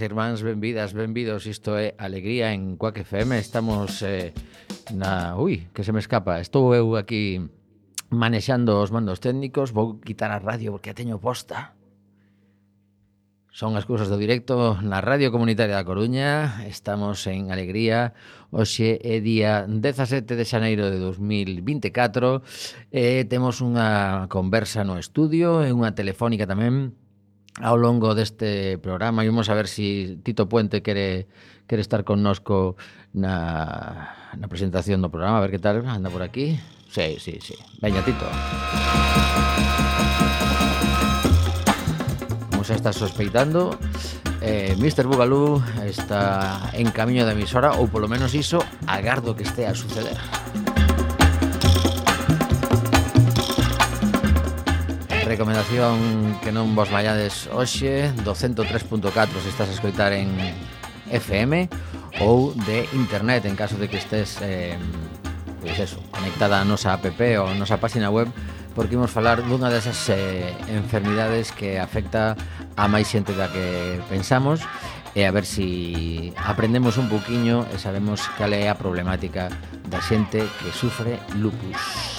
irmás, irmáns, benvidas, benvidos. Isto é Alegría en Cuac FM Estamos eh, na... Ui, que se me escapa. Estou eu aquí manexando os mandos técnicos. Vou quitar a radio porque a teño posta. Son as cousas do directo na Radio Comunitaria da Coruña. Estamos en Alegría. Oxe é día 17 de xaneiro de 2024 eh, Temos unha conversa no estudio E unha telefónica tamén ao longo deste programa e vamos a ver se si Tito Puente quere quere estar connosco na, na presentación do programa, a ver que tal, anda por aquí. Sí, sí, sí. Veña, Tito. Como xa está sospeitando, eh, Mr. Bugalú está en camiño da emisora, ou polo menos iso, agardo que estea a suceder. Recomendación que non vos vallades hoxe do 103.4 se estás a escoitar en FM ou de internet en caso de que estés eh, pois eso, conectada a nosa app ou a nosa página web porque imos falar dunha desas eh, enfermidades que afecta a máis xente da que pensamos e a ver si aprendemos un poquinho e sabemos cal é a problemática da xente que sufre lupus.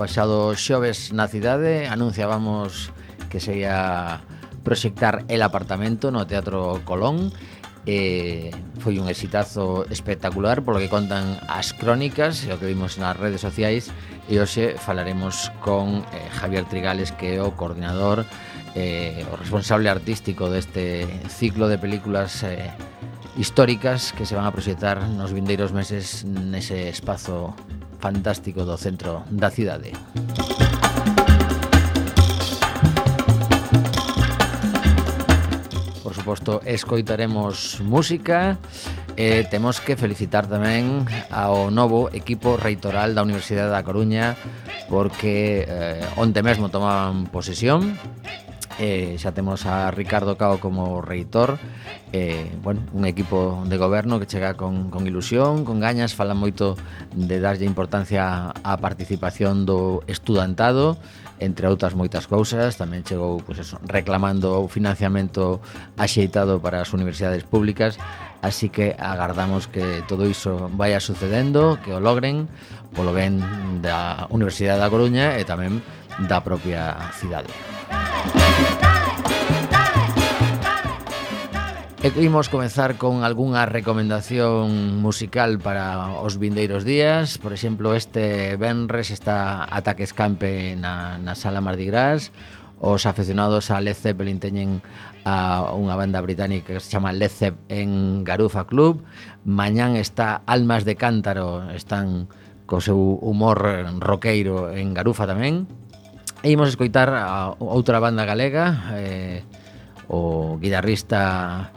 pasado xoves na cidade anunciábamos que se ia proxectar El apartamento no Teatro Colón eh, foi un exitazo espectacular polo que contan as crónicas e o que vimos nas redes sociais e hoxe falaremos con eh, Javier Trigales que é o coordinador eh, o responsable artístico deste ciclo de películas eh, históricas que se van a proxectar nos vindeiros meses nese espazo fantástico do centro da cidade. Por suposto, escoitaremos música e temos que felicitar tamén ao novo equipo reitoral da Universidade da Coruña porque eh, onte mesmo tomaban posesión eh, xa temos a Ricardo Cao como reitor. Eh, bueno, un equipo de goberno que chega con, con ilusión, con gañas fala moito de darlle importancia á participación do estudantado entre outras moitas cousas, tamén chegou pues eso, reclamando o financiamento axeitado para as universidades públicas, así que agardamos que todo iso vaya sucedendo, que o logren, polo ben da Universidade da Coruña e tamén da propia cidade. E imos comezar con algunha recomendación musical para os vindeiros días. Por exemplo, este Benres está Ataque Escampe na, na Sala Mardi Gras. Os aficionados a Led Zeppelin teñen a unha banda británica que se chama Led Zeppelin en Garufa Club. Mañán está Almas de Cántaro, están co seu humor roqueiro en Garufa tamén. E imos escoitar a outra banda galega, eh, o guitarrista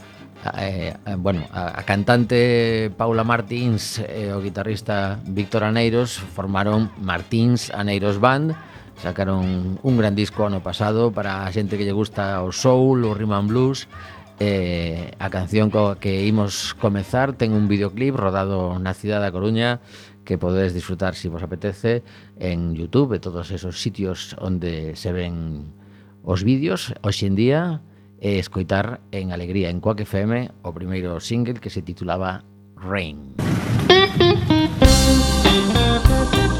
eh, eh, bueno, a, a cantante Paula Martins e o guitarrista Víctor Aneiros formaron Martins Aneiros Band. Sacaron un gran disco ano pasado para a xente que lle gusta o soul, o rhythm and blues. Eh, a canción co que imos comezar ten un videoclip rodado na cidade da Coruña que podedes disfrutar si vos apetece en YouTube e todos esos sitios onde se ven os vídeos hoxe en día e escoitar en alegría en Coac FM o primeiro single que se titulaba Rain. Rain.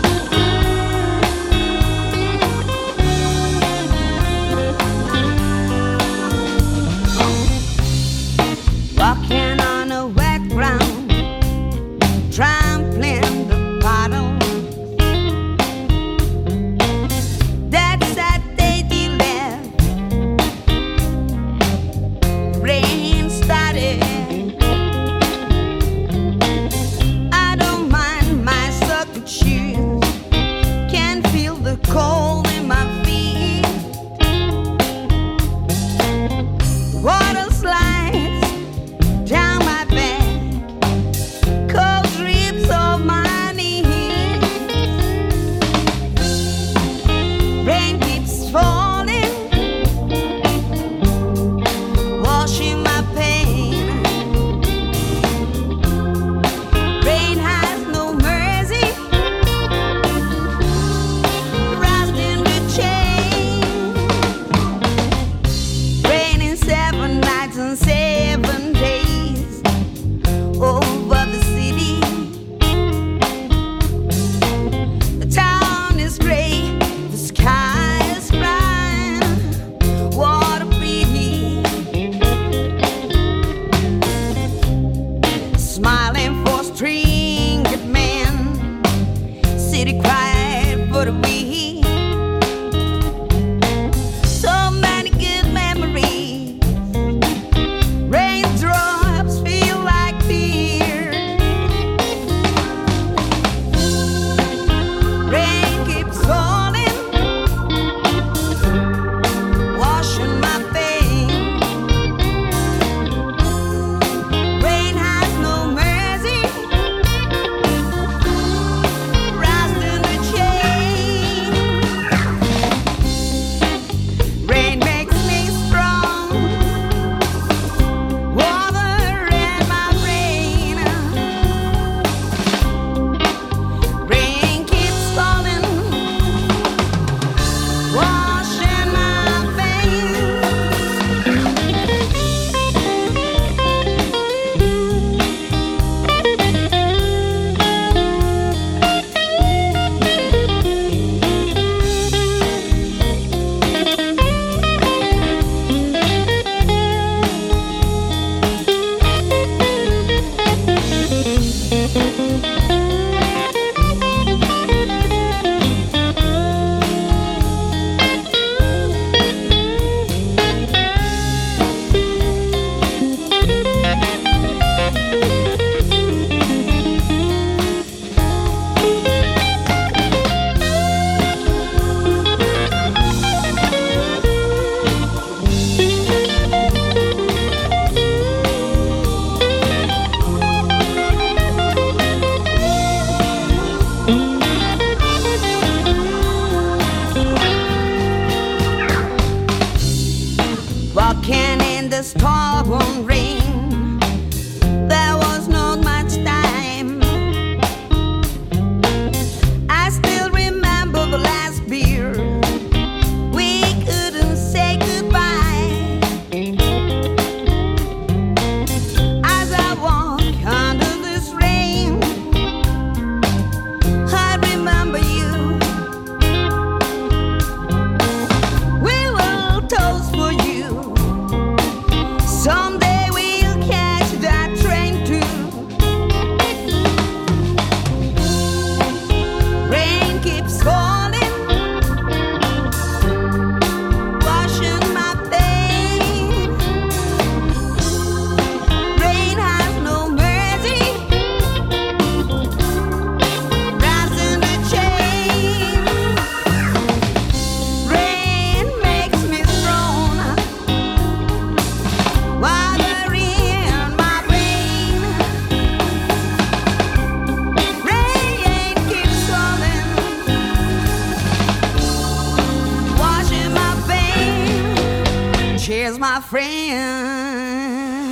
friend.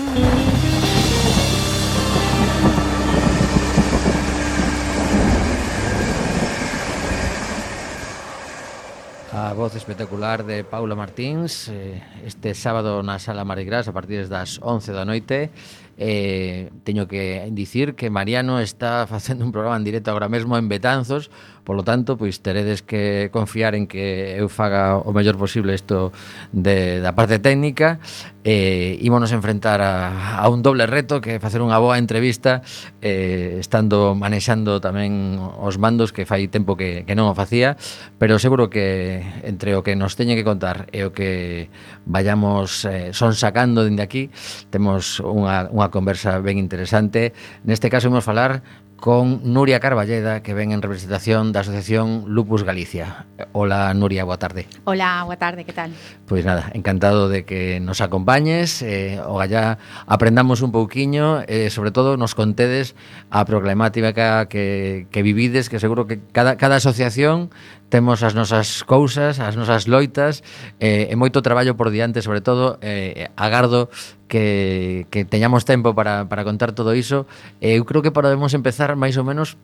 A voz espectacular de Paula Martins eh, este sábado na Sala Marigras a partir das 11 da noite eh, teño que dicir que Mariano está facendo un programa en directo agora mesmo en Betanzos Polo tanto, pois teredes que confiar en que eu faga o mellor posible isto de, da parte técnica e eh, ímonos enfrentar a, a un doble reto que é facer unha boa entrevista eh, estando manexando tamén os mandos que fai tempo que, que non o facía pero seguro que entre o que nos teñen que contar e o que vayamos eh, son sacando dende aquí temos unha, unha conversa ben interesante. Neste caso imos falar con Nuria Carballeda, que ven en representación da Asociación Lupus Galicia. Hola Nuria, boa tarde. Hola, boa tarde, que tal? Pois nada, encantado de que nos acompañes, eh, o gallá aprendamos un pouquiño, eh, sobre todo nos contedes a problemática que, que vivides, que seguro que cada, cada asociación temos as nosas cousas, as nosas loitas eh, e moito traballo por diante, sobre todo eh, agardo que, que teñamos tempo para, para contar todo iso. Eh, eu creo que podemos empezar máis ou menos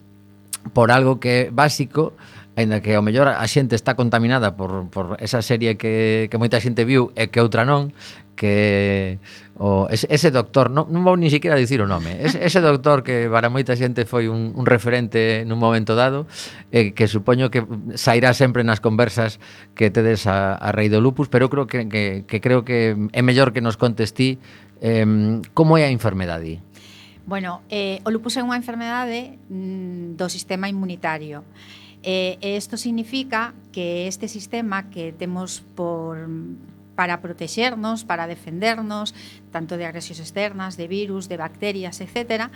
por algo que é básico, aínda que ao mellor a xente está contaminada por, por esa serie que, que moita xente viu e que outra non, que o, ese, ese doctor, non, non vou ni siquiera dicir o nome, ese, ese doctor que para moita xente foi un, un referente nun momento dado, eh, que supoño que sairá sempre nas conversas que tedes a, a Rei do Lupus, pero eu creo que, que, que creo que é mellor que nos contes ti eh, como é a enfermedade? Bueno, eh, o lupus é unha enfermedade mm, do sistema inmunitario. E eh, isto significa que este sistema que temos por para protexernos, para defendernos, tanto de agresións externas, de virus, de bacterias, etc.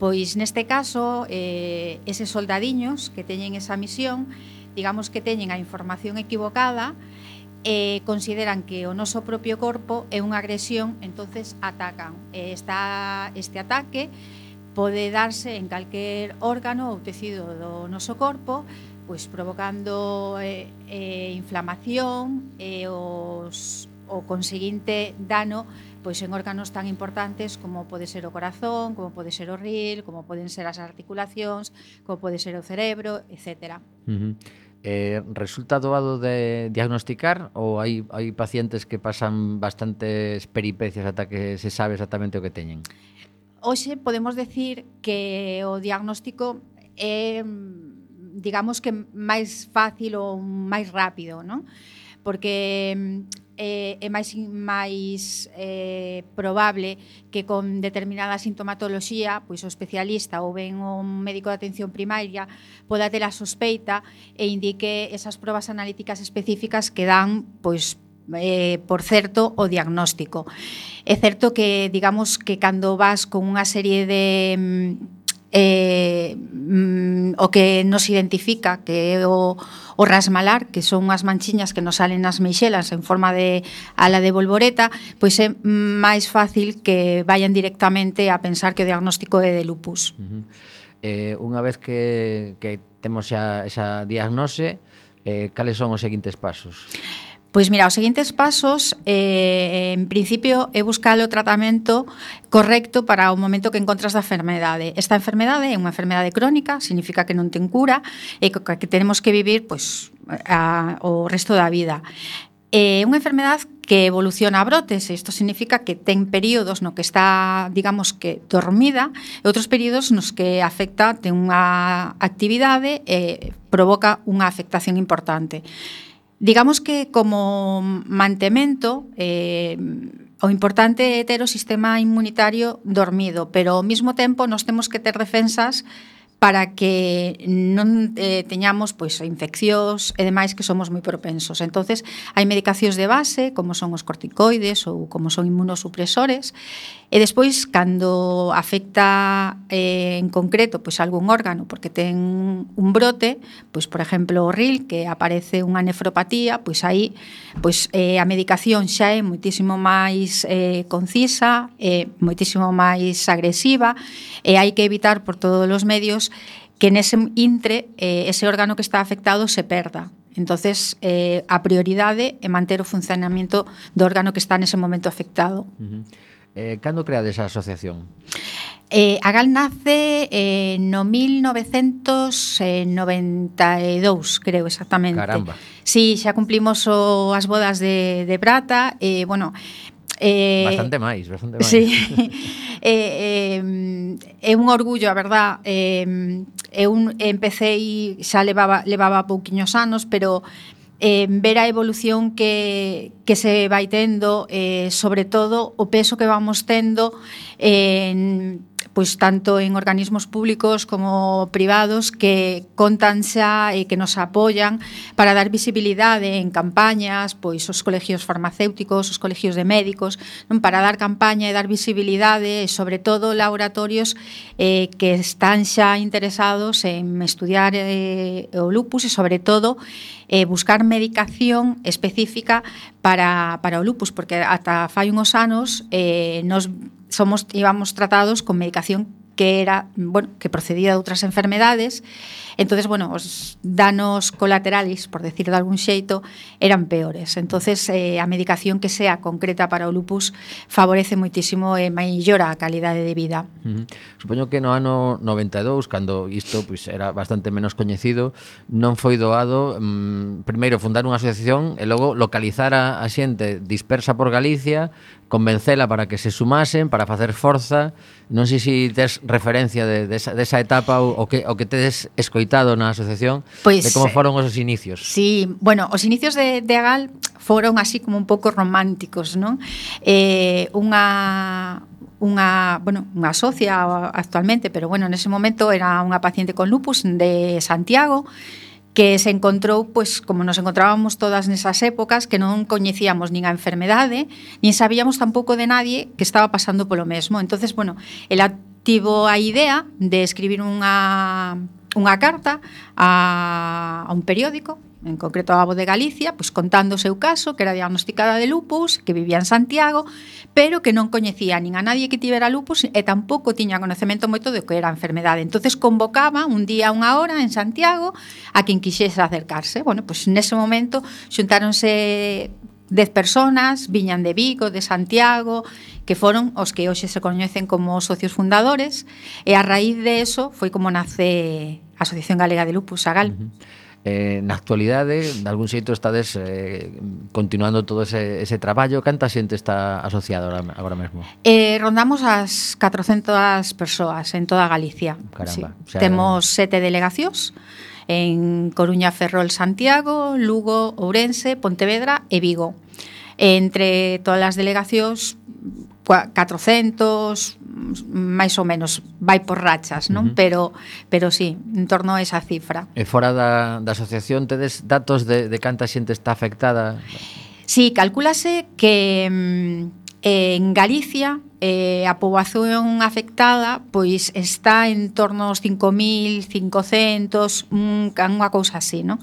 Pois neste caso, eh, eses soldadiños que teñen esa misión, digamos que teñen a información equivocada e eh, consideran que o noso propio corpo é unha agresión, entonces atacan. Eh, está este ataque pode darse en calquer órgano ou tecido do noso corpo, pois provocando eh, eh, inflamación e eh, os o conseguinte dano pois en órganos tan importantes como pode ser o corazón, como pode ser o ril, como poden ser as articulacións, como pode ser o cerebro, etc. Uh -huh. eh, resulta doado de diagnosticar ou hai, hai pacientes que pasan bastantes peripecias ata que se sabe exactamente o que teñen? Hoxe podemos decir que o diagnóstico é mm, digamos que máis fácil ou máis rápido, non? Porque mm, é, é máis máis eh, probable que con determinada sintomatoloxía, pois o especialista ou ben o médico de atención primaria poda ter a sospeita e indique esas probas analíticas específicas que dan pois eh, por certo, o diagnóstico. É certo que, digamos, que cando vas con unha serie de mm, eh, mm, o que nos identifica que é o, o rasmalar, que son unhas manchiñas que nos salen nas meixelas en forma de ala de bolboreta, pois é máis fácil que vayan directamente a pensar que o diagnóstico é de lupus. Uh -huh. eh, unha vez que, que temos xa esa diagnose, eh, cales son os seguintes pasos? Pois mira, os seguintes pasos, eh, en principio, é buscar o tratamento correcto para o momento que encontras da enfermedade. Esta enfermedade é unha enfermedade crónica, significa que non ten cura, e que tenemos que vivir pois, a, o resto da vida. É eh, unha enfermedade que evoluciona a brotes, isto significa que ten períodos no que está, digamos que, dormida, e outros períodos nos que afecta, ten unha actividade e eh, provoca unha afectación importante. Digamos que como mantemento eh, o importante é ter o sistema inmunitario dormido, pero ao mesmo tempo nos temos que ter defensas para que non eh, teñamos pois infeccións e demais que somos moi propensos. Entonces, hai medicacións de base, como son os corticoides ou como son inmunosupresores, e despois cando afecta eh, en concreto pois algún órgano porque ten un brote, pois por exemplo o RIL que aparece unha nefropatía, pois aí pois eh, a medicación xa é moitísimo máis eh, concisa, é eh, moitísimo máis agresiva e hai que evitar por todos os medios que nese intre eh, ese órgano que está afectado se perda. Entonces, eh, a prioridade é manter o funcionamento do órgano que está nese momento afectado. Uh -huh. eh, cando creades a asociación? Eh, a GAL nace eh, no 1992, creo exactamente. Caramba. Sí, xa cumplimos o, as bodas de, de Prata. Eh, bueno, Eh, bastante máis, bastante máis. Sí. eh, eh, é un orgullo, a verdad. Eh, eu empecé e xa levaba, levaba pouquiños anos, pero eh, ver a evolución que, que se vai tendo, eh, sobre todo o peso que vamos tendo en eh, pois tanto en organismos públicos como privados que contan xa e que nos apoian para dar visibilidade en campañas, pois os colegios farmacéuticos, os colegios de médicos, non para dar campaña e dar visibilidade, e sobre todo laboratorios eh, que están xa interesados en estudiar eh, o lupus e sobre todo eh, buscar medicación específica para, para o lupus, porque ata fai unhos anos eh, nos somos íbamos tratados con medicación que era, bueno, que procedía de outras enfermedades. entonces bueno, os danos colaterais, por decir de algún xeito, eran peores. entonces eh, a medicación que sea concreta para o lupus favorece moitísimo e eh, mellora a calidade de vida. Uh -huh. Supoño que no ano 92, cando isto pois pues, era bastante menos coñecido, non foi doado mm, primeiro fundar unha asociación e logo localizar a, a xente dispersa por Galicia convencela para que se sumasen, para facer forza. Non sei se tes referencia de, de, esa, de esa etapa ou, o que o que tedes escoitado escoitado na asociación pois, pues, de como foron os inicios. Sí, bueno, os inicios de, de Agal foron así como un pouco románticos, non? Eh, unha unha, bueno, unha socia actualmente, pero bueno, nese momento era unha paciente con lupus de Santiago que se encontrou, pois, como nos encontrábamos todas nesas épocas, que non coñecíamos nin a enfermedade, nin sabíamos tampouco de nadie que estaba pasando polo mesmo. Entonces, bueno, ela tivo a idea de escribir unha unha carta a, a un periódico en concreto a Voz de Galicia, pois contando o seu caso, que era diagnosticada de lupus, que vivía en Santiago, pero que non coñecía nin a nadie que tivera lupus e tampouco tiña conocemento moito de que era a enfermedade. Entonces convocaba un día unha hora en Santiago a quen quixese acercarse. Bueno, pois nese momento xuntáronse 10 personas, viñan de Vigo, de Santiago, que foron os que hoxe se coñecen como socios fundadores, e a raíz de eso foi como nace Asociación Galega de Lupus, AGAL. Uh -huh. Eh, na actualidade, de algún xeito estades eh, continuando todo ese, ese traballo. Canta xente está asociada agora, agora mesmo? Eh, rondamos as 400 persoas en toda Galicia. Caramba. Sí. O sea, Temos sete delegacións en Coruña, Ferrol, Santiago, Lugo, Ourense, Pontevedra e Vigo. Entre todas as delegacións 400 máis ou menos vai por rachas, non? Uh -huh. Pero pero sí, en torno a esa cifra. E fora da, da asociación tedes datos de, de canta xente está afectada? Sí, calculase que mm, en Galicia eh, a poboación afectada pois está en torno aos 5.500, un, unha cousa así, non?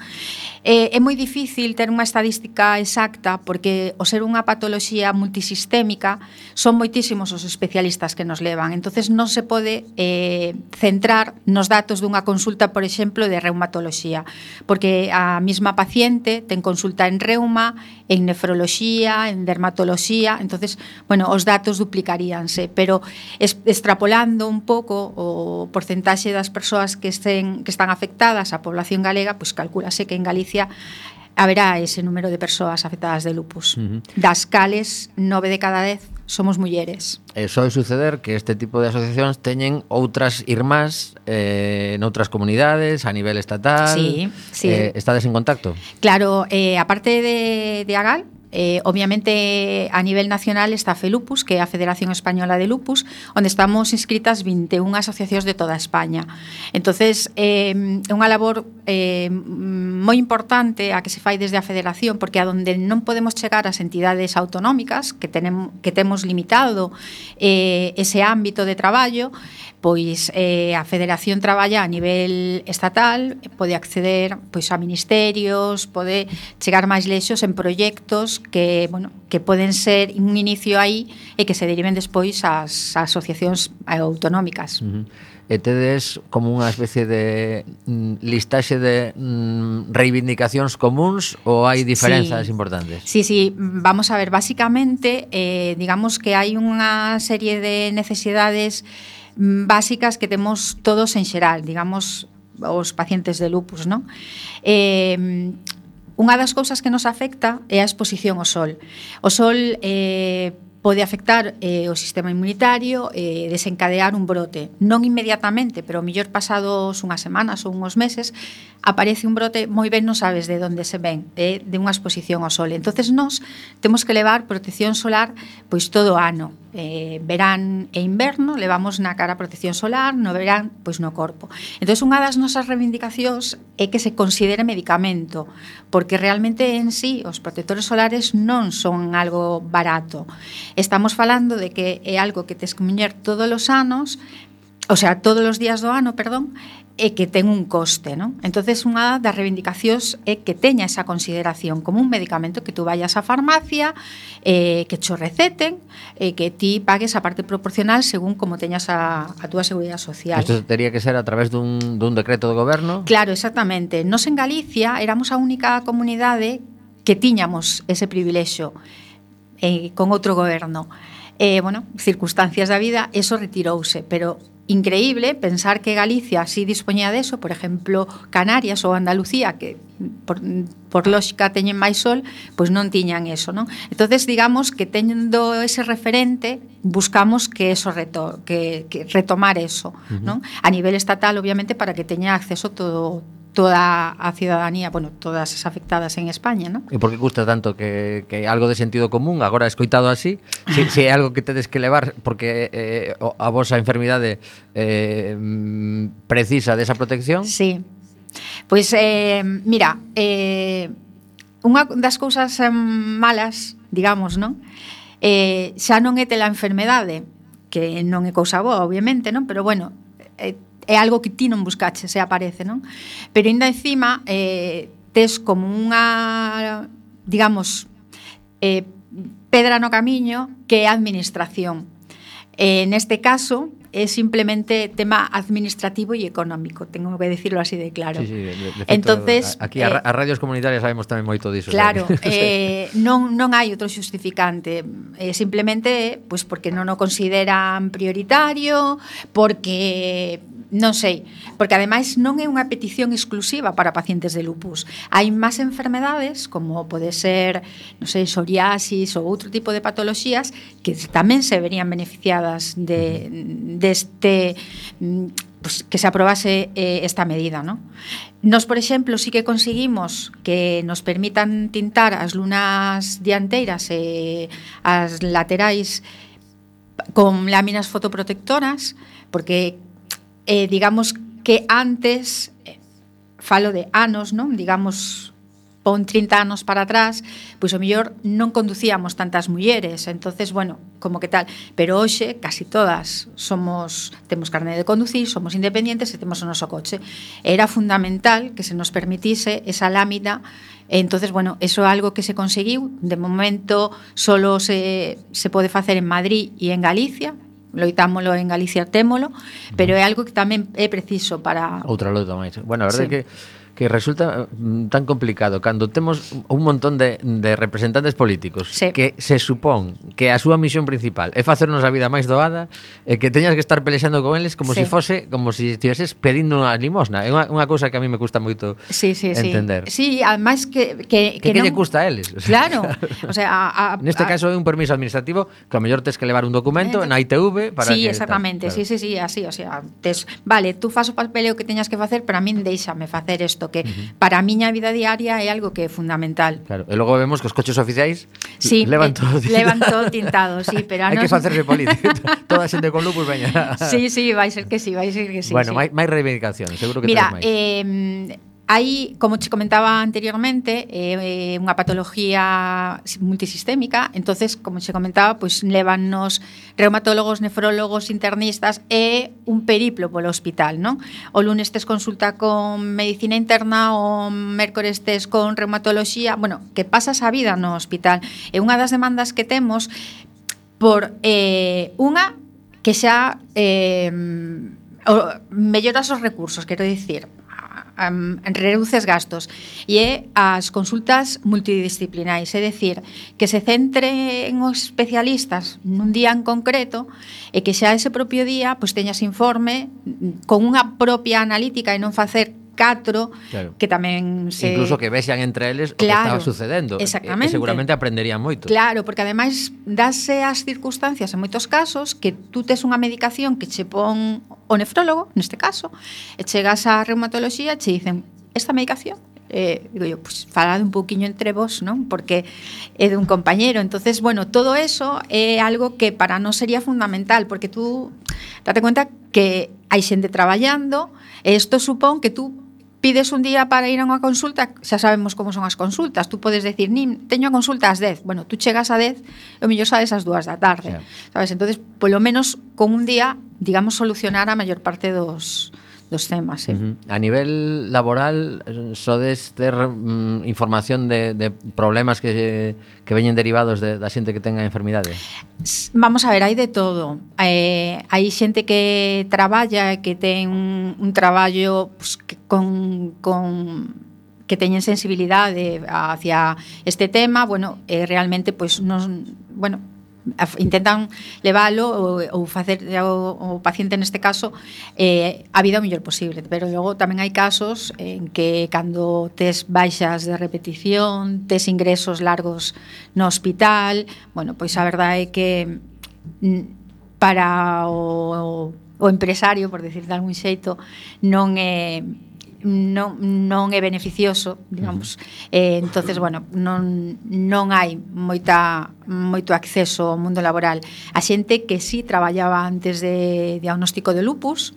Eh, é moi difícil ter unha estadística exacta porque o ser unha patoloxía multisistémica son moitísimos os especialistas que nos levan. entonces non se pode eh, centrar nos datos dunha consulta, por exemplo, de reumatoloxía, porque a mesma paciente ten consulta en reuma, en nefroloxía, en dermatoloxía, entonces, bueno, os datos duplicarían varíanse, pero es, extrapolando un pouco o porcentaxe das persoas que estén que están afectadas á población galega, pois calculase que en Galicia haberá ese número de persoas afectadas de lupus, uh -huh. das cales nove de cada 10 somos mulleres. E soe suceder que este tipo de asociacións teñen outras irmás eh, en outras comunidades, a nivel estatal. Sí, sí. Eh, estades en contacto? Claro, eh, aparte de, de AGAL, Eh, obviamente, a nivel nacional está FELUPUS, que é a Federación Española de Lupus, onde estamos inscritas 21 asociacións de toda España. Entonces, é eh, unha labor eh, moi importante a que se fai desde a Federación, porque a donde non podemos chegar as entidades autonómicas, que, tenem, que temos limitado eh, ese ámbito de traballo, pois eh, a Federación traballa a nivel estatal, pode acceder pois a ministerios, pode chegar máis lexos en proxectos que, bueno, que poden ser un inicio aí e que se deriven despois ás asociacións autonómicas. Uh -huh e tedes como unha especie de mm, listaxe de mm, reivindicacións comuns ou hai diferenzas sí. importantes? Sí, sí, vamos a ver, básicamente eh, digamos que hai unha serie de necesidades Mm, básicas que temos todos en xeral, digamos, os pacientes de lupus, non? Eh, unha das cousas que nos afecta é a exposición ao sol. O sol eh, pode afectar eh, o sistema inmunitario e eh, desencadear un brote. Non inmediatamente, pero mellor pasados unhas semanas ou unhos meses, aparece un brote, moi ben non sabes de onde se ven, eh, de unha exposición ao sol. Entonces nós temos que levar protección solar pois todo o ano, eh, verán e inverno levamos na cara protección solar, no verán, pois no corpo. Entón, unha das nosas reivindicacións é que se considere medicamento, porque realmente en sí os protectores solares non son algo barato. Estamos falando de que é algo que tes que muñer todos os anos, o sea, todos os días do ano, perdón, e que ten un coste, non? Entonces unha das reivindicacións é que teña esa consideración como un medicamento que tú vayas á farmacia, eh, que cho receten, e eh, que ti pagues a parte proporcional según como teñas a, a túa seguridade social. Isto teria que ser a través dun, dun decreto do goberno? Claro, exactamente. Nos en Galicia éramos a única comunidade que tiñamos ese privilexio eh, con outro goberno. Eh, bueno, circunstancias da vida, eso retirouse, pero increíble pensar que Galicia sí dispoñía de eso, por exemplo, Canarias ou Andalucía, que por, por lógica teñen máis sol, pois non tiñan eso, non? Entonces digamos que teñendo ese referente, buscamos que eso reto, que, que retomar eso, uh -huh. non? A nivel estatal, obviamente, para que teña acceso todo toda a cidadanía, bueno, todas as afectadas en España, ¿no? E por que custa tanto que, que algo de sentido común, agora escoitado así, se, si, se si é algo que tedes que levar porque eh, a vosa enfermidade eh, precisa desa protección? Sí. Pois, eh, mira, eh, unha das cousas eh, malas, digamos, non? Eh, xa non é tela enfermedade, que non é cousa boa, obviamente, non? Pero, bueno, eh, é algo que ti non buscaches e aparece, non? Pero ainda encima eh, tes como unha, digamos, eh, pedra no camiño que é a administración. Eh, neste caso, é simplemente tema administrativo e económico, tengo que decirlo así de claro. Sí, sí, de, de Entonces, aquí a, eh, a radios comunitarias sabemos tamén moito diso. Claro, eh, non non hai outro xustificante, eh, simplemente pois pues, porque non o consideran prioritario, porque Non sei, porque ademais non é unha petición exclusiva para pacientes de lupus. Hai máis enfermedades, como pode ser, non sei, psoriasis ou outro tipo de patoloxías que tamén se verían beneficiadas de deste de pues, que se aprobase eh, esta medida, ¿no? Nos, por exemplo, sí que conseguimos que nos permitan tintar as lunas dianteiras e as laterais con láminas fotoprotectoras, porque eh, digamos que antes, eh, falo de anos, non? Digamos, pon 30 anos para atrás, pois o mellor non conducíamos tantas mulleres, entonces bueno, como que tal, pero hoxe casi todas somos temos carné de conducir, somos independientes e temos o noso coche. Era fundamental que se nos permitise esa lámina Entonces, bueno, eso é algo que se conseguiu. De momento, solo se, se pode facer en Madrid e en Galicia, loitámolo en Galicia témolo, pero é algo que tamén é preciso para Outra loita máis. Bueno, a verdade sí. que que resulta eh, tan complicado cando temos un montón de, de representantes políticos sí. que se supón que a súa misión principal é facernos a vida máis doada e que teñas que estar pelexando con eles como sí. se si fose como se si estiveses pedindo unha limosna. É unha, unha cousa que a mí me custa moito sí, sí, entender. Sí, sí además que que que, que, que non... lle custa a eles. Claro. o sea, a, a, Neste a... caso é un permiso administrativo que a mellor tes que levar un documento eh, na ITV para Sí, que exactamente. Tal, claro. Sí, sí, sí, así, o sea, tes, vale, tú fas o papeleo que teñas que facer, pero a min deixame facer isto que uh -huh. para a miña vida diaria é algo que é fundamental. Claro, e logo vemos que os coches oficiais sí, levan eh, todo tintado. Levan todo tintado, sí, pero Hai nos... que facerse político. Toda a xente con lupus veña. sí, sí, vai ser que sí, vai ser que sí. Bueno, sí. máis reivindicación, seguro que Mira, máis. Mira, eh Hai, como che comentaba anteriormente, é eh, unha patología multisistémica, entonces, como che comentaba, pois pues, levannos reumatólogos, nefrólogos, internistas e un periplo polo hospital, non? O lunes tes consulta con medicina interna, o mércores tes con reumatoloxía, bueno, que pasas a vida no hospital. É unha das demandas que temos por eh, unha que xa eh, melloras os recursos, quero dicir, um, reduces gastos e é as consultas multidisciplinais, é dicir, que se centre en os especialistas nun día en concreto e que xa ese propio día pois teñas informe con unha propia analítica e non facer catro claro. que tamén se incluso que vexan entre eles claro, o que estaba sucedendo exactamente. e seguramente aprenderían moito claro, porque ademais dase as circunstancias en moitos casos que tú tes unha medicación que che pon o nefrólogo neste caso e chegas á reumatoloxía e che dicen esta medicación eh, digo yo, pues falad un poquinho entre vos, non? Porque é dun compañero. Entonces, bueno, todo eso é algo que para nós sería fundamental, porque tú date cuenta que hai xente traballando, e isto supón que tú pides un día para ir a unha consulta, xa sabemos como son as consultas, tú podes decir, nin, teño a consulta ás 10, bueno, tú chegas a 10 e o mellor sabes ás 2 da tarde, yeah. sabes, entonces polo menos con un día, digamos, solucionar a maior parte dos, dos temas. Eh. Uh -huh. A nivel laboral, sodes ter mm, información de, de problemas que, que veñen derivados de, da xente que tenga enfermidade? Vamos a ver, hai de todo. Eh, hai xente que traballa, que ten un, un traballo pues, que, con, con que teñen sensibilidade hacia este tema, bueno, eh, realmente pois pues, non, bueno, intentan leválo ou, ou facer o, o paciente neste caso eh, a vida o mellor posible. Pero logo tamén hai casos en que cando tes baixas de repetición tes ingresos largos no hospital bueno, pois a verdade é que mm, para o, o empresario por decir de algún xeito non é eh, non, non é beneficioso, digamos. Eh, entonces, bueno, non, non hai moita moito acceso ao mundo laboral. A xente que sí traballaba antes de diagnóstico de lupus,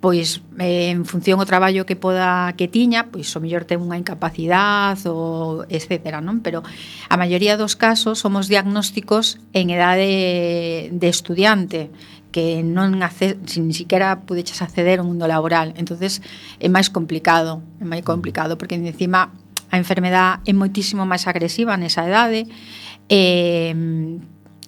pois eh, en función o traballo que poda que tiña, pois o mellor ten unha incapacidade ou etcétera, non? Pero a maioría dos casos somos diagnósticos en edade de estudiante que non ace, sin siquiera pudeches acceder ao mundo laboral. entonces é máis complicado, é máis mm. complicado porque encima a enfermedad é moitísimo máis agresiva nesa idade e eh,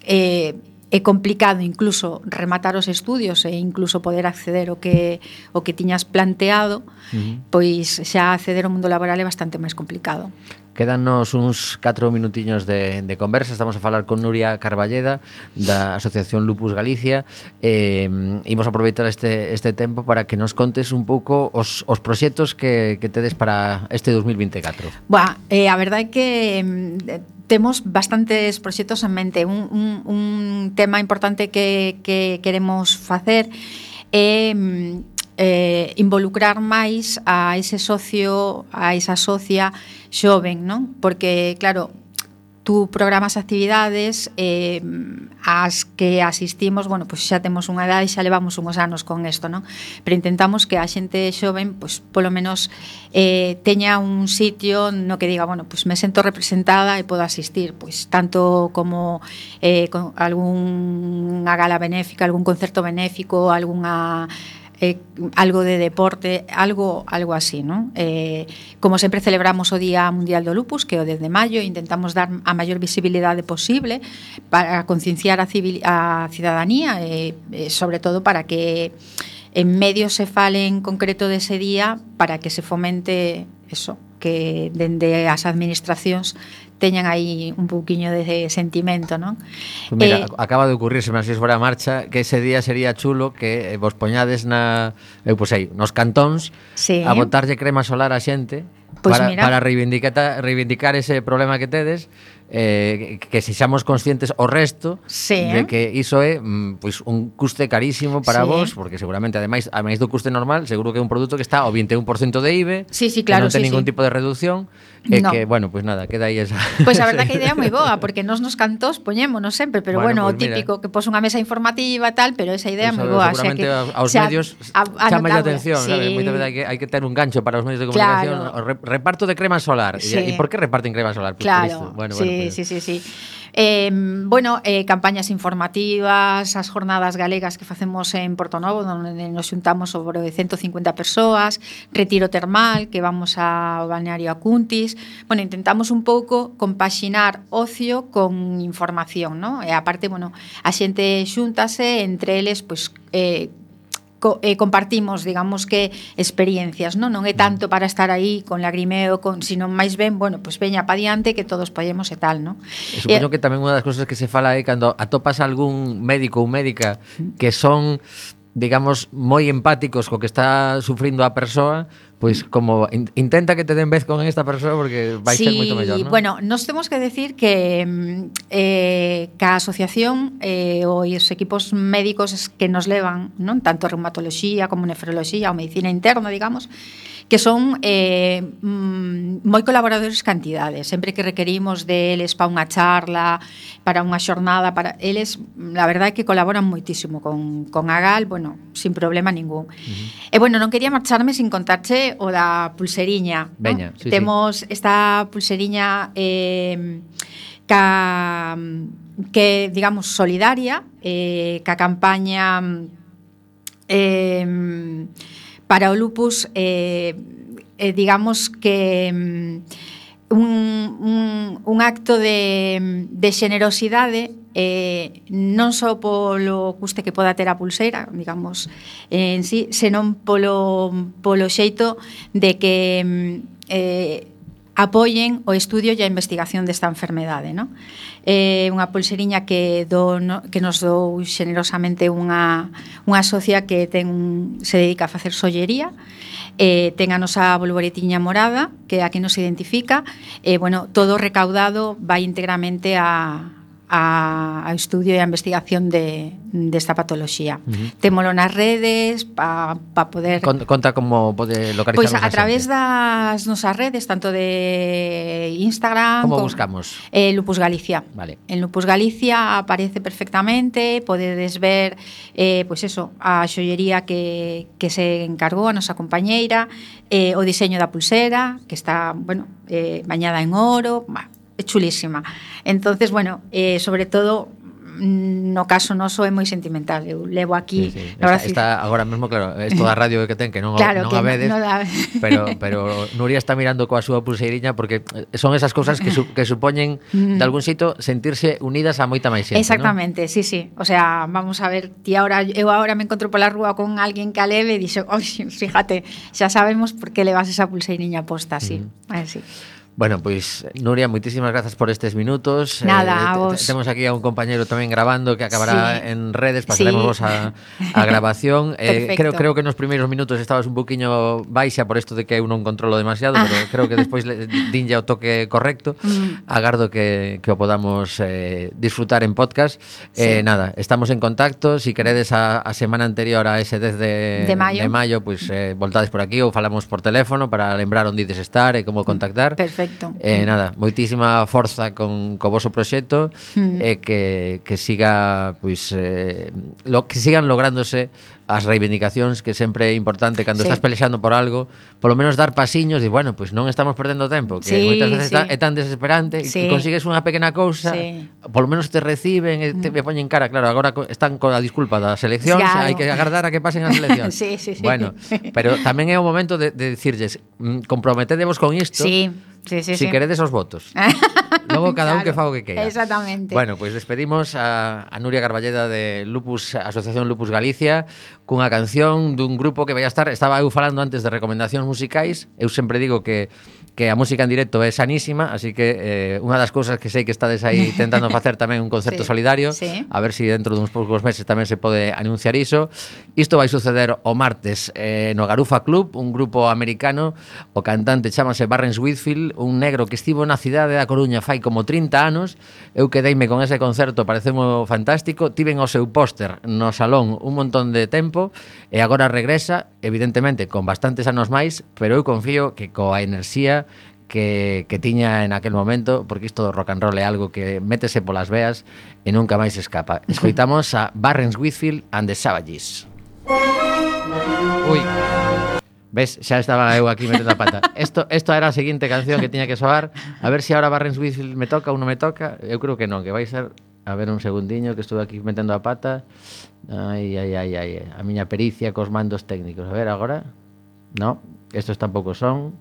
eh, é complicado incluso rematar os estudios e incluso poder acceder o que o que tiñas planteado, uh -huh. pois xa acceder ao mundo laboral é bastante máis complicado. Quedannos uns 4 minutiños de, de conversa. Estamos a falar con Nuria Carballeda da Asociación Lupus Galicia. Eh, imos aproveitar este, este tempo para que nos contes un pouco os, os proxectos que, que tedes para este 2024. Boa, eh, a verdade é que eh, temos bastantes proxectos en mente. Un, un, un tema importante que, que queremos facer é eh, eh, involucrar máis a ese socio, a esa socia, xoven, non? Porque, claro, tú programas actividades eh, as que asistimos, bueno, pois pues xa temos unha edade e xa levamos unhos anos con isto, non? Pero intentamos que a xente xoven, pois pues, polo menos eh, teña un sitio no que diga, bueno, pois pues, me sento representada e podo asistir, pois tanto como eh, con algunha gala benéfica, algún concerto benéfico, algunha eh, algo de deporte, algo algo así, ¿no? Eh, como sempre celebramos o Día Mundial do Lupus, que é o 10 de maio, intentamos dar a maior visibilidade posible para concienciar a, civil, a cidadanía, e, eh, eh, sobre todo para que en medio se fale en concreto dese día para que se fomente eso, que dende as administracións teñan aí un pouquiño de sentimento, non? Pues mira, eh, acaba de ocurrirse, se fora a marcha, que ese día sería chulo que eh, vos poñades na, eu pois aí, nos cantóns sí. a botarlle crema solar a xente pues para, mira. para reivindicar, reivindicar ese problema que tedes eh, que sexamos conscientes o resto sí. de que iso é mm, pois, pues, un custe carísimo para sí. vos, porque seguramente, ademais, ademais do custe normal, seguro que é un produto que está ao 21% de IBE, sí, sí, claro, que non ten sí, ningún sí. tipo de reducción, E no. que, bueno, pois pues nada, queda aí esa... Pois pues a verdad que a idea é moi boa, porque nos nos cantos poñémonos sempre, pero bueno, bueno pues o típico mira. que pos unha mesa informativa tal, pero esa idea é pues, moi boa, xa que aos xa, medios a, a, chama a atención, sí. sabes, moita verdade que hai que ter un gancho para os medios de comunicación, claro. o reparto de crema solar. Sí. E, e por que reparten crema solar? Pues claro. Cristo. Bueno, sí, bueno, pero... sí, sí, sí. Eh, bueno, eh, campañas informativas, as jornadas galegas que facemos en Porto Novo, onde nos xuntamos sobre 150 persoas, retiro termal que vamos ao balneario Acuntis, bueno, intentamos un pouco compaxinar ocio con información, ¿no? E aparte, bueno, a xente xúntase entre eles, pois, pues, eh, co, eh, compartimos, digamos que experiencias, non? Non é tanto para estar aí con lagrimeo, con, sino máis ben, bueno, pois pues veña pa diante que todos podemos e tal, non? E supoño eh, que tamén unha das cousas que se fala é cando atopas algún médico ou médica que son digamos moi empáticos co que está sufrindo a persoa, pois como in, intenta que te den vez con esta persoa porque vai sí, ser moito mellor, non? bueno, nos temos que decir que mm, eh, ca asociación eh, os equipos médicos que nos levan, non tanto reumatoloxía como nefroloxía ou medicina interna, digamos, que son eh, mm, moi colaboradores cantidades. Sempre que requerimos deles para unha charla, para unha xornada, para eles, la verdade é que colaboran moitísimo con, con Agal, bueno, sin problema ningún. Uh -huh. E bueno, non quería marcharme sin contarche o da pulseriña. Veña, ¿no? sí, Temos sí. esta pulseriña eh, ca que digamos solidaria eh, ca campaña eh, para o lupus eh, eh, digamos que mm, un, un, un acto de, de xenerosidade eh, non só polo custe que poda ter a pulseira, digamos, eh, en sí, senón polo, polo xeito de que mm, eh, apoyen o estudio e a investigación desta enfermedade. No? É eh, unha pulseriña que, do, no, que nos dou generosamente unha, unha socia que ten se dedica a facer sollería, eh, ten a nosa bolboretiña morada, que é a que nos identifica, e, eh, bueno, todo recaudado vai íntegramente a, a, a estudio e a investigación de, desta de patoloxía. Uh -huh. Témolo nas redes para pa poder... Con, conta como pode localizar... Pois pues a, través das nosas redes, tanto de Instagram... Como con, buscamos? Eh, Lupus Galicia. Vale. En Lupus Galicia aparece perfectamente, podedes ver, eh, pois pues eso, a xollería que, que se encargou a nosa compañeira, eh, o diseño da pulsera, que está, bueno, eh, bañada en oro, bah, chulísima. Entonces, bueno, eh, sobre todo mm, no caso noso é moi sentimental eu levo aquí sí, sí. Está, está agora mesmo claro é toda a radio que ten que non, claro, non que a vedes no, no da... pero, pero Nuria está mirando coa súa pulseiriña porque eh, son esas cousas que, su, que supoñen mm. de algún sitio sentirse unidas a moita máis xente exactamente, ¿no? sí, sí o sea, vamos a ver ti ahora, eu agora me encontro pola rúa con alguén que a leve e dixo, fíjate xa sabemos por que levas esa pulseiriña posta así, mm. así Bueno, pois pues, Nuria, moitísimas grazas por estes minutos. Eh, nada, eh, a vos. Temos aquí a un compañeiro tamén grabando que acabará sí. en redes, pasaremos sí. a, a grabación. eh, creo creo que nos primeiros minutos estabas un poquiño baixa por isto de que eu non controlo demasiado, ah. pero creo que despois dinlle o toque correcto. Mm. Agardo que, que o podamos eh, disfrutar en podcast. Eh, sí. Eh, nada, estamos en contacto. Si queredes a, a semana anterior a ese 10 de, de maio, de pois pues, eh, voltades por aquí ou falamos por teléfono para lembrar onde ides estar e como mm. contactar. Perfecto. Perfecto. Eh, nada, moitísima forza con co voso proxecto mm. e eh, que, que siga pois pues, eh, lo que sigan lográndose as reivindicacións que sempre é importante cando sí. estás pelexando por algo, polo menos dar pasiños e bueno, pois pues non estamos perdendo tempo, que sí, moitas veces sí. Está, é tan desesperante sí. que consigues unha pequena cousa, sí. polo menos te reciben e te mm. poñen cara, claro, agora están con a disculpa das eleccións, claro. hai que agardar a que pasen as eleccións. sí, sí, sí. Bueno, pero tamén é o momento de, de dicirlles, mm, comprometedevos con isto. Sí Sí, sí, si sí. queredes os votos. Logo cada claro, un que fago que queira. Exactamente. Bueno, pois pues despedimos a, a Nuria Garballeda de Lupus Asociación Lupus Galicia cunha canción dun grupo que vai a estar, estaba eu falando antes de recomendacións musicais, eu sempre digo que que a música en directo é sanísima, así que eh, unha das cousas que sei que estades aí tentando facer tamén un concerto sí, solidario, sí. a ver se si dentro duns poucos meses tamén se pode anunciar iso. Isto vai suceder o martes eh, no Garufa Club, un grupo americano, o cantante chamase Barrens Whitfield, un negro que estivo na cidade da Coruña fai como 30 anos, eu quedeime con ese concerto, parecemo fantástico, tiven o seu póster no salón un montón de tempo, e agora regresa, evidentemente, con bastantes anos máis, pero eu confío que coa enerxía que, que tiña en aquel momento, porque isto do rock and roll é algo que métese polas veas e nunca máis escapa. Escoitamos a Barrens Whitfield and the Savages. Ui. Ves, xa estaba eu aquí metendo a pata. Esto, esto era a seguinte canción que tiña que soar. A ver se si ahora Barrens Whitfield me toca ou non me toca. Eu creo que non, que vai ser... A ver un segundiño que estuve aquí metendo a pata. Ai, ai, ai, ai. A miña pericia cos mandos técnicos. A ver agora. No, estos tampouco son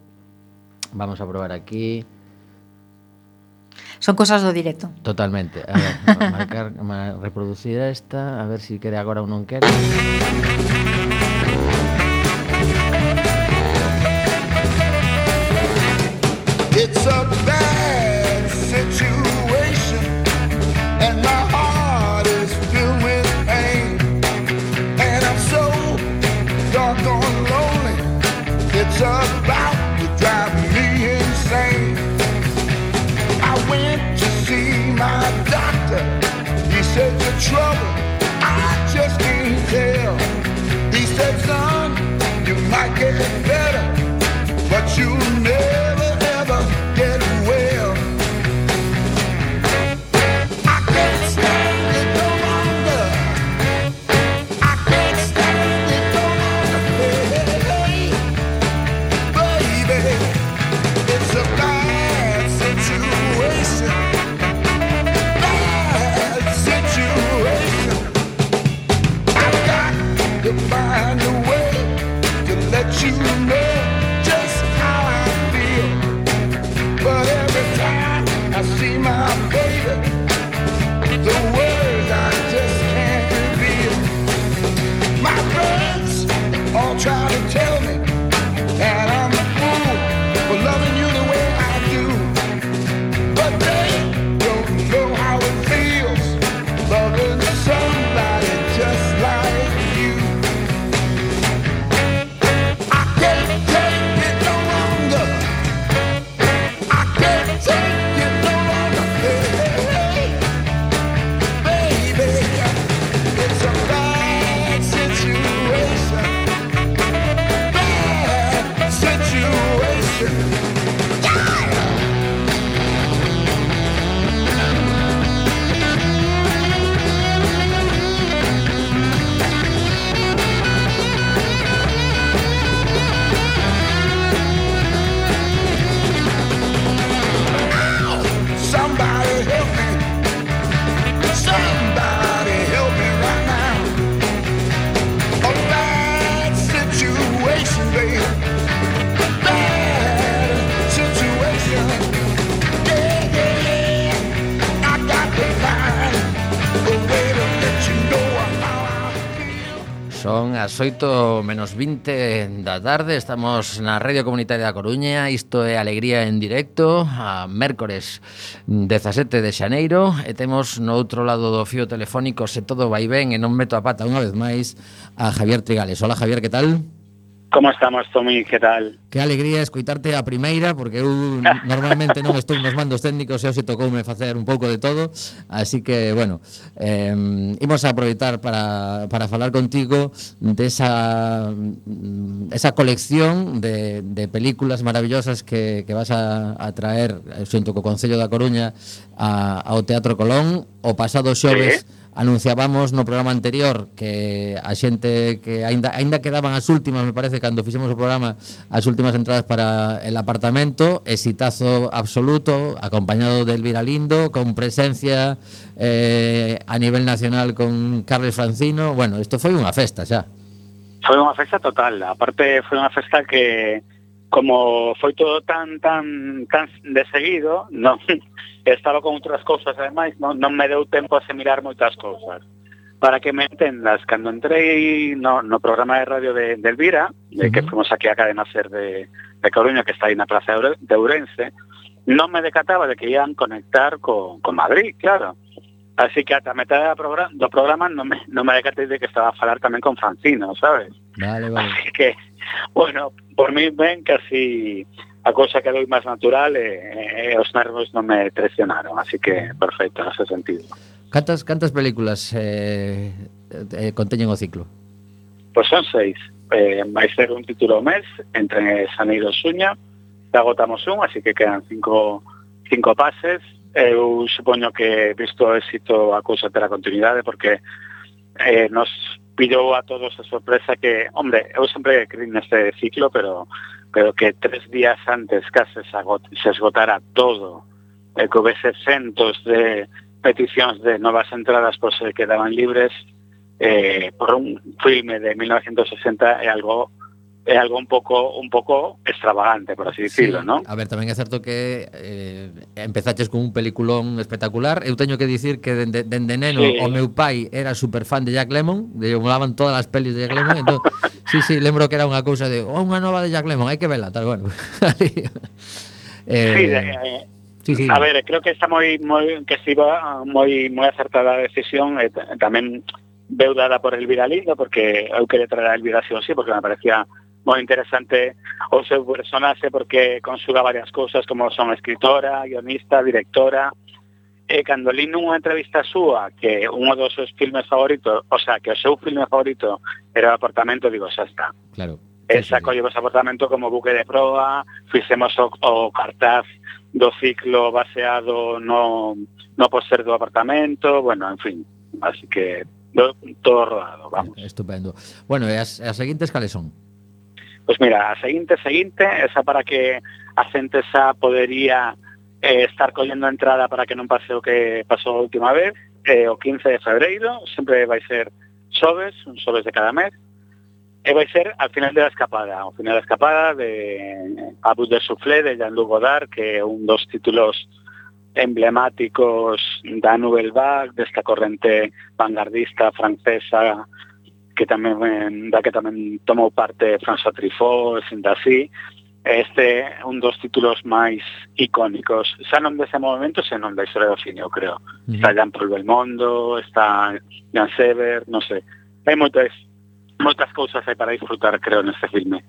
vamos a probar aquí. Son cosas do directo. Totalmente. A ver, marcar, reproducir esta, a ver se si quere agora ou non quere. 8 menos 20 da tarde. Estamos na Radio Comunitaria da Coruña. Isto é Alegría en directo A mércores 17 de xaneiro. E temos no outro lado do fío telefónico Se todo vai ben e non meto a pata unha vez máis A Javier Trigales. Hola Javier, que tal? Como estamos, Tommy? Que tal? Que alegría escoitarte a primeira Porque eu normalmente non estou nos mandos técnicos E hoxe tocoume facer un pouco de todo Así que, bueno eh, Imos a aproveitar para, para falar contigo Desa de esa colección de, de películas maravillosas Que, que vas a, a traer eh, Xunto co Concello da Coruña a, Ao Teatro Colón O pasado xoves sí anunciábamos no programa anterior que a xente que aínda aínda quedaban as últimas, me parece, cando fixemos o programa, as últimas entradas para el apartamento, exitazo absoluto, acompañado de Elvira Lindo, con presencia eh, a nivel nacional con Carles Francino, bueno, isto foi unha festa xa. Foi unha festa total, aparte foi unha festa que como foi todo tan tan tan de seguido, non estaba con outras cousas ademais, non, non me deu tempo a asimilar moitas cousas. Para que me entendas, cando entrei no, no programa de radio de, de Elvira, de uh -huh. que fomos aquí a cadena ser de, de Coruña, que está aí na plaza de Ourense, non me decataba de que ian conectar co, con Madrid, claro. Así que ata a metade do programa, do programa non, me, non me decatei de que estaba a falar tamén con Francino, sabes? Vale, vale. Así que, bueno, por mí ven casi a cosa que doi máis natural eh, eh, e, e os nervos non me traicionaron, así que perfecto nese sentido. Cantas cantas películas eh, eh conteñen o ciclo? Pois pues son seis. Eh, vai ser un título mes entre Saneiro Suña, te agotamos un, así que quedan cinco, cinco pases. Eu supoño que visto o éxito a cousa terá continuidade porque eh, nos pillou a todos a sorpresa que, hombre, eu sempre creí neste ciclo, pero pero que tres días antes case se, agot, se esgotara todo, e que houvese centos de peticións de novas entradas por se quedaban libres, eh, por un filme de 1960 é algo é algo un pouco un pouco extravagante, por así dicirlo, sí. ¿no? A ver, tamén é certo que eh, empezaches con un peliculón espectacular. Eu teño que dicir que dende, dende neno sí. o meu pai era super fan de Jack Lemmon, de molaban todas as pelis de Jack Lemmon, entón, sí, sí, lembro que era unha cousa de, oh, unha nova de Jack Lemmon, hai que vela, tal, bueno. eh, sí, de, eh, Sí, sí. A ver, creo que está moi moi que estiba moi moi acertada a decisión eh, e tamén veu dada por Elvira Lindo porque eu quería traer a Elvira sí, porque me parecía moi interesante o seu personaxe porque consuga varias cousas como son escritora, guionista, directora, e cando li nunha entrevista súa que un dos seus filmes favoritos, o sea, que o seu filme favorito era o apartamento, digo, xa está. Claro. E xa colle o apartamento como buque de proa, fixemos o, o cartaz do ciclo baseado no, no poster do apartamento, bueno, en fin, así que do, todo rodado, vamos. Estupendo. Bueno, e as, as seguintes cales son? Pois mira, a seguinte, seguinte, esa para que a xente xa podería eh, estar collendo a entrada para que non pase o que pasou a última vez, eh, o 15 de febreiro, sempre vai ser xoves, un xoves de cada mes, e vai ser al final de la escapada, ao final da escapada de Abus de Soufflé de Jean-Luc Godard, que é un dos títulos emblemáticos da Nouvelle Vague, desta corrente vanguardista francesa que tamén eh, da que tamén tomou parte François Truffaut, sendo así, este é un dos títulos máis icónicos, xa non dese movimento, xa non da historia do cine, eu creo. Uh -huh. Está Jean Paul Belmondo, está Jan Sever, non sei. Hai moitas, moitas cousas aí para disfrutar, creo, neste filme.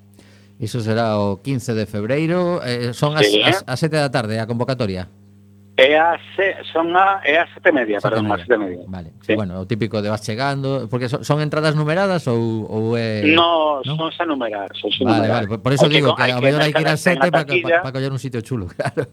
Iso será o 15 de febreiro, eh, son as, sí, as, as 7 da tarde a convocatoria. Se, son a, é a sete e media, Sete e perdón, a media. sete media. Vale, sí. Sí. bueno, o típico de vas chegando, porque son, son entradas numeradas ou, ou é... No, ¿no? son xa numerar, son xa Vale, numerar. vale, por- por eso Hai digo co- que a mellor hai que ir a mercar en 7 la para taquilla. pa, pa coller un sitio chulo, claro.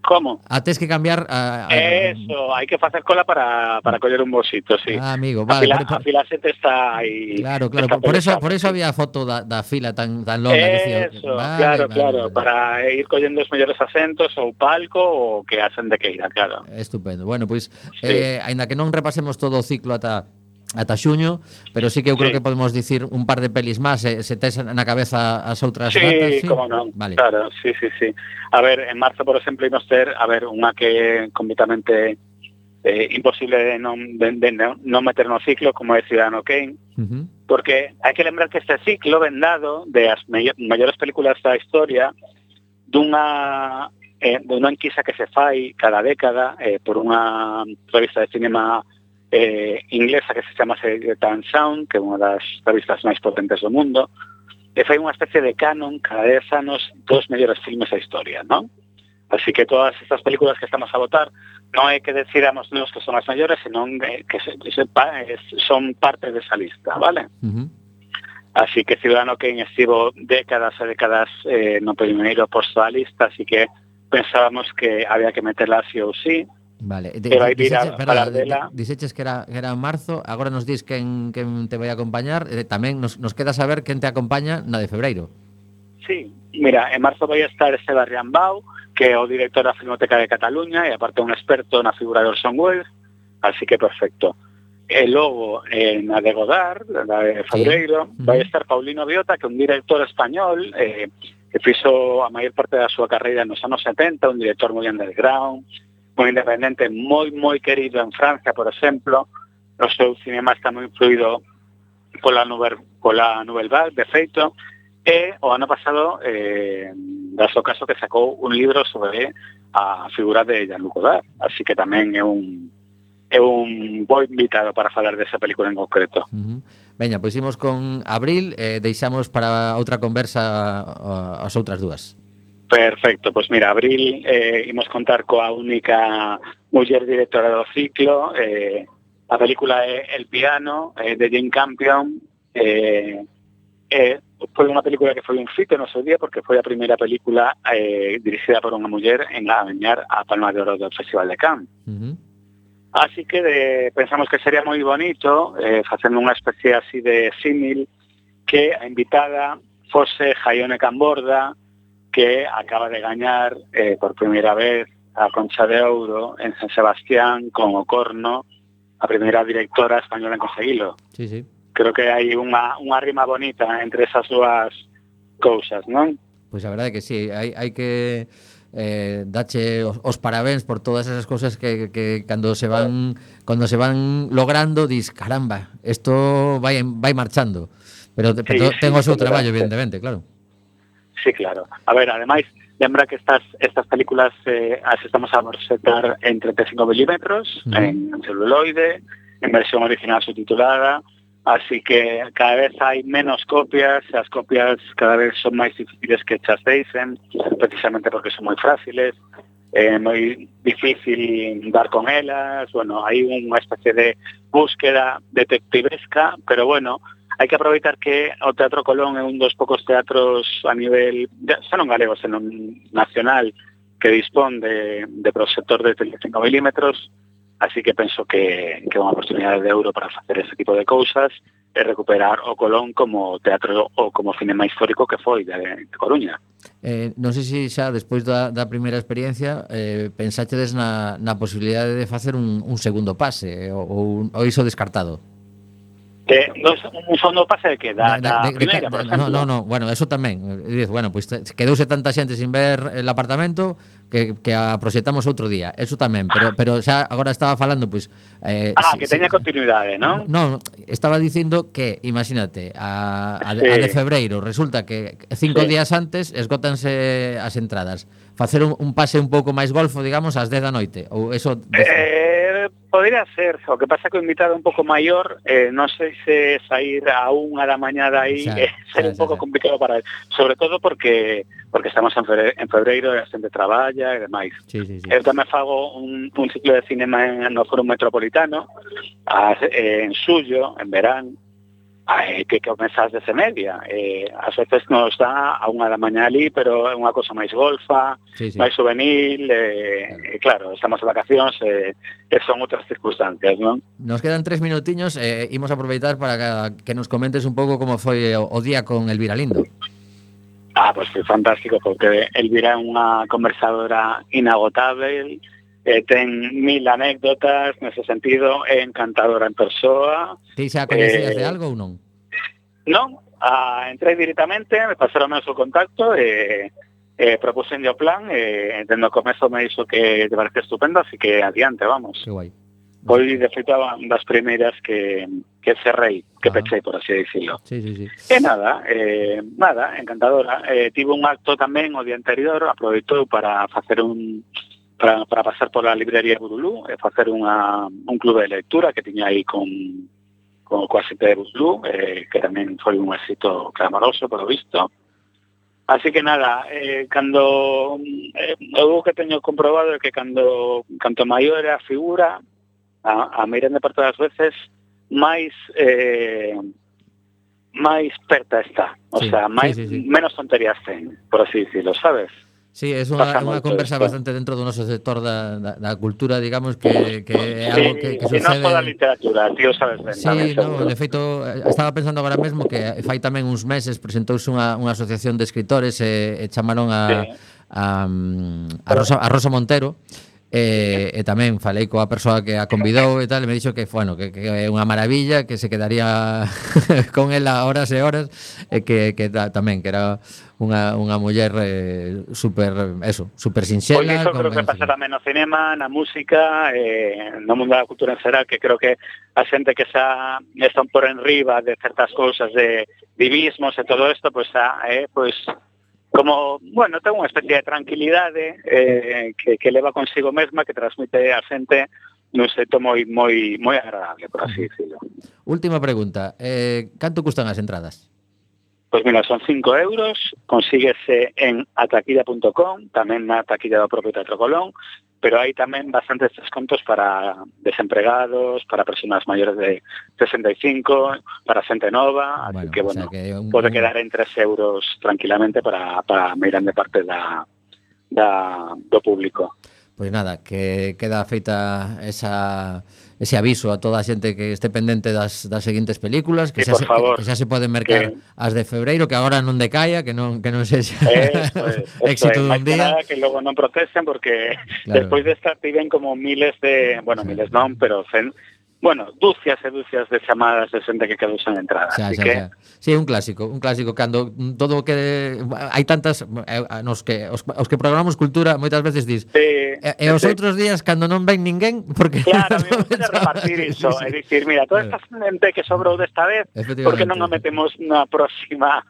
Como? A tes que cambiar a, a... Eso, hai que facer cola para, para coller un bolsito, sí. Ah, amigo, vale. A fila, por, por... a fila se está aí. Claro, claro, por, por eso por eso había foto da, da fila tan tan longa Eso, que decía, vale, claro, vale, claro, vale. para ir collendo os mellores asentos ou palco ou que hacen de queira, claro. Estupendo. Bueno, pois pues, sí. eh aínda que non repasemos todo o ciclo ata ata xuño, pero sí que eu creo sí. que podemos dicir un par de pelis máis, se, se tes na cabeza as outras sí, datas, sí? como non, vale. claro, sí, sí, sí. A ver, en marzo, por exemplo, imos ter, a ver, unha que completamente eh, imposible de non, de, de non, non meter no ciclo, como é Ciudadano Kane, uh -huh. porque hai que lembrar que este ciclo vendado de as maiores películas da historia dunha eh, dunha enquisa que se fai cada década eh, por unha revista de cinema eh, inglesa que se chama Tan Sound, que é unha das revistas máis potentes do mundo, e fai unha especie de canon cada 10 anos dos mellores filmes da historia, non? Así que todas estas películas que estamos a votar non é que decidamos nos que son as mellores, senón que se, se, eh, son parte desa lista, vale? Uh -huh. Así que Ciudadano Kane estivo décadas e décadas eh, no primeiro posto da lista, así que pensábamos que había que meterla sí ou sí, Vale, de, que vai vir diseches, a, perdón, falar dela. Diseches que era, que era en marzo, agora nos dis quen, quen te vai acompañar, eh, tamén nos, nos queda saber quen te acompaña na de febreiro. Sí, mira, en marzo vai estar Esteban Bau, que é o director da Filmoteca de Cataluña e aparte un experto na figura de Orson Welles, así que perfecto. E logo, eh, na de Godard, na de Febreiro, sí. vai estar Paulino Biota, que é un director español, eh, que fixo a maior parte da súa carreira nos anos 70, un director moi underground, un independente moi, moi querido en Francia, por exemplo, o seu cinema está moi influído pola Nouvelle, pola Nouvelle Vague, de feito, e o ano pasado eh, das o caso que sacou un libro sobre a figura de Jean-Luc Godard, así que tamén é un é un bo invitado para falar desa película en concreto. Uh -huh. Veña, pois imos con Abril, eh, deixamos para outra conversa eh, as outras dúas. Perfecto, pois mira, Abril eh, imos contar coa única muller directora do ciclo, eh, a película é El piano, eh, de Jane Campion, eh, eh, foi unha película que foi un fito no seu día porque foi a primeira película eh, dirigida por unha muller en gañar a Palma de Oro do Festival de Cannes. Así que de, pensamos que sería moi bonito, eh, facendo unha especie así de símil, que a invitada fose Jaione Camborda, que acaba de gañar eh, por primeira vez a Concha de Ouro en San Sebastián con o Corno, a primeira directora española en conseguilo. Sí, sí. Creo que hai unha, unha rima bonita entre esas dúas cousas, non? Pois pues a verdade que sí, hai, hai que eh, dache os, os parabéns por todas esas cosas que, que cando se van cando se van logrando dis caramba, isto vai vai marchando. Pero, sí, pero ten o seu traballo evidentemente, claro. Sí, claro. A ver, ademais, lembra que estas estas películas eh, as estamos a proxectar en 35 milímetros, mm. en celuloide, en versión original subtitulada, así que cada vez hai menos copias, as copias cada vez son máis difíciles que chasteisen, precisamente porque son moi frágiles, é eh, moi difícil dar con elas, bueno, hai unha especie de búsqueda detectivesca, pero bueno, hai que aproveitar que o Teatro Colón é un dos poucos teatros a nivel, xa non galego, senón nacional, que dispón de, de proxector de 35 milímetros, así que penso que, que é unha oportunidade de euro para facer ese tipo de cousas e recuperar o Colón como teatro ou como cinema histórico que foi de, de Coruña. Eh, non sei se xa despois da, da primeira experiencia eh, pensaxedes na, na posibilidade de facer un, un segundo pase eh, ou, ou iso descartado. De, un fondo pase de que da, da, de, de, primeira, de, por exemplo. No, no, no, bueno, eso tamén. Bueno, pois pues, quedouse tanta xente sin ver el apartamento que, que a proxectamos outro día. Eso tamén, pero pero xa agora estaba falando pois pues, eh, Ah, si, que teña continuidade, non? No, estaba dicindo que imagínate, a, a, sí. a de febreiro resulta que cinco sí. días antes esgótanse as entradas. Facer un, un pase un pouco máis golfo, digamos, ás 10 da noite ou eso Eh, Podría ser, o que pasa que o invitado un pouco maior, eh, non sei se sair a unha da mañá aí xa, eh, ser xa, un pouco xa, complicado para él, sobre todo porque porque estamos en febreiro, en febreiro e a xente traballa e demais. Sí, sí, sí. Eu tamén fago un, un ciclo de cinema en, no Foro Metropolitano, a, ah, eh, en Suyo, en verán, hai que comeza ás dece media. eh, ás veces nos dá a unha da mañá ali, pero é unha cosa máis golfa, sí, sí. máis juvenil, eh, e, e claro, estamos de vacacións, e, e son outras circunstancias, non? Nos quedan tres minutiños, e imos aproveitar para que, que nos comentes un pouco como foi o, o día con Elvira Lindo. Ah, pois pues foi fantástico, porque Elvira é unha conversadora inagotable, eh, ten mil anécdotas nese sentido, é encantadora en persoa. Ti xa coñecías eh, de algo ou non? Non, a, entrei directamente, me pasaron o seu contacto e eh, eh, propusen o plan e eh, dentro do comezo me dixo que te parecía estupendo, así que adiante, vamos. Que guai. Foi, de feito, das primeiras que, que cerrei, que ah. pechei, por así dicirlo. Sí, sí, sí. E nada, eh, nada, encantadora. Eh, tivo un acto tamén o día anterior, aproveitou para facer un, para, para pasar pola librería Burulú e facer unha, un clube de lectura que tiña aí con, con coa xente de Burulú, eh, que tamén foi un éxito clamoroso, polo visto. Así que nada, eh, cando eh, eu que teño comprobado é que cando canto maior é a figura, a, a meirande parte das veces, máis eh, máis perta está. O sí, sea, máis, sí, sí, sí. menos tonterías ten, por así dicirlo, sabes? Sí, é unha, unha conversa esto. bastante dentro do noso sector da, da, da cultura, digamos, que, que é algo que, que sucede... Sí, non da literatura, tío, sabes ben. Sí, no, de feito, estaba pensando agora mesmo que fai tamén uns meses presentouse unha, unha asociación de escritores e, e chamaron a, sí. a, a, a, Rosa, a Rosa Montero, E, e tamén falei coa persoa que a convidou e tal, e me dixo que, bueno, que, que é unha maravilla, que se quedaría con ela horas e horas, e que, que ta, tamén, que era unha, unha muller eh, super, eso, super sinxela. Pois iso creo que pasa tamén no cinema, na música, eh, no mundo da cultura en xeral, que creo que a xente que xa están por enriba de certas cousas, de divismos e todo isto, pois, pues, a, eh, pois pues, como, bueno, ten unha especie de tranquilidade eh, que, que leva consigo mesma que transmite a xente nun seto moi moi moi agradable, por así dicirlo. Última pregunta, eh, canto custan as entradas? Pois mira, son 5 euros, consíguese en ataquilla.com, tamén na taquilla do propio Teatro Colón, pero hai tamén bastantes descontos para desempregados, para persoas maiores de 65, para xente nova, bueno, así que, bueno, o sea que un... pode quedar en 3 euros tranquilamente para, para mirande parte da, da, do público. Pois nada, que queda feita esa ese aviso a toda a xente que este pendente das, das seguintes películas, que, sí, xa, se, favor, que xa se poden mercar que... as de febreiro, que agora non decaia, que non que non sexa es, éxito dun día. Nada, que logo non protesten porque claro. despois desta piden como miles de, bueno, miles non, pero cen, bueno, dúcias e dúcias de chamadas de xente que quedou sen entrada. Xa, xa, xa. que... xa. Sí, un clásico, un clásico cando todo o que hai tantas eh, nos que os, os que programamos cultura moitas veces dis. Sí, e, e os sí. outros días cando non ven ninguén porque Claro, non me repartir iso, sí, sí. e dicir, mira, toda esta xente que sobrou desta vez, porque non a metemos na próxima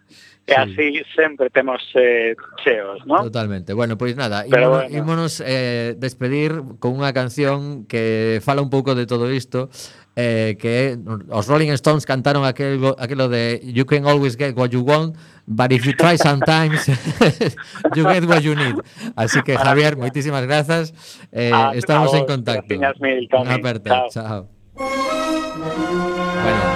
E así sempre temos eh, cheos, non? Totalmente. Bueno, pois nada, Pero ímonos, bueno. ímonos eh, despedir con unha canción que fala un pouco de todo isto, eh, que os Rolling Stones cantaron aquel, aquelo de You can always get what you want, but if you try sometimes, you get what you need. Así que, Javier, moitísimas grazas. Eh, ah, estamos vos, en contacto. Mil, Una aperta. Chao. chao. Bueno.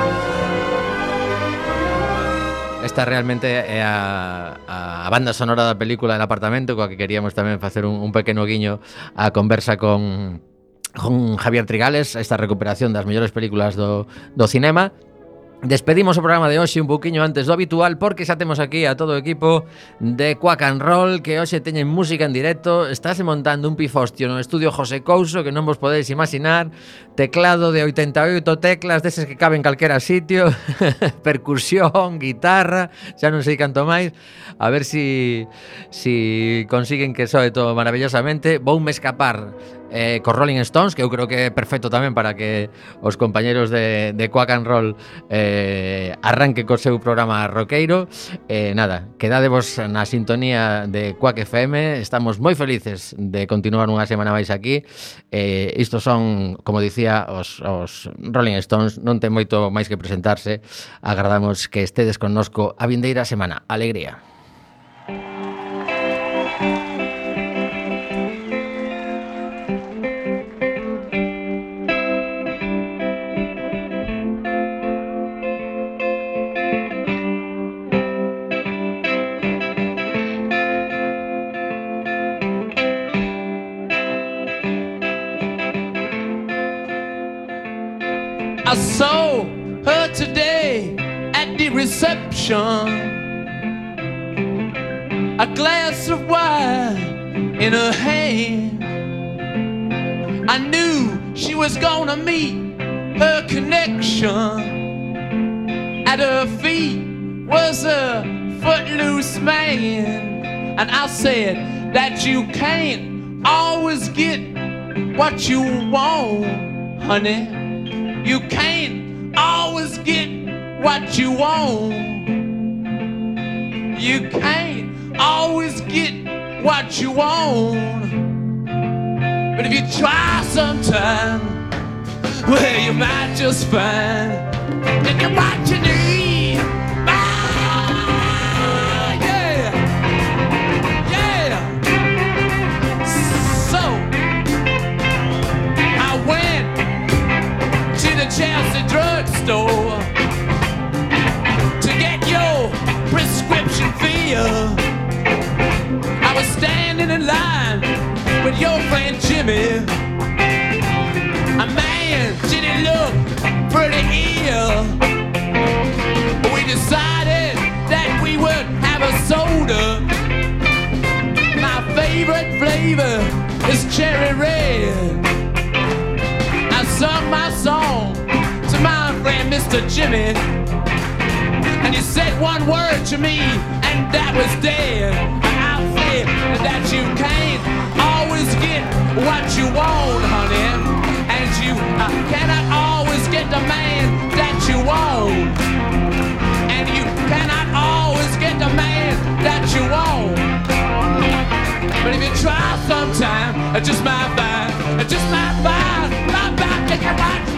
Esta realmente é a, a banda sonora da película El apartamento coa que queríamos tamén facer un, un pequeno guiño a conversa con con Javier Trigales, esta recuperación das mellores películas do, do cinema. Despedimos o programa de hoxe un pouquiño antes do habitual porque xa temos aquí a todo o equipo de Quack and Roll que hoxe teñen música en directo, estáse montando un pifostio no estudio José Couso que non vos podedes imaginar, teclado de 88 teclas deses que caben calquera sitio, percusión, guitarra, xa non sei canto máis, a ver si si consiguen que soe todo maravillosamente, voume escapar eh, co Rolling Stones, que eu creo que é perfecto tamén para que os compañeros de, de Quack and Roll eh, arranque co seu programa roqueiro. Eh, nada, quedadevos na sintonía de Quack FM, estamos moi felices de continuar unha semana máis aquí. Eh, isto son, como dicía, os, os Rolling Stones, non ten moito máis que presentarse. Agradamos que estedes connosco a vindeira semana. Alegría. A glass of wine in her hand. I knew she was gonna meet her connection. At her feet was a footloose man. And I said that you can't always get what you want, honey. You can't always get what you want. You can't always get what you want. But if you try sometime, well, you might just find that you're what you need. Jimmy. And you said one word to me, and that was dead. And I said that you can't always get what you want, honey. And you uh, cannot always get the man that you want. And you cannot always get the man that you want. But if you try sometime, I just might find, I just might find, might find, you can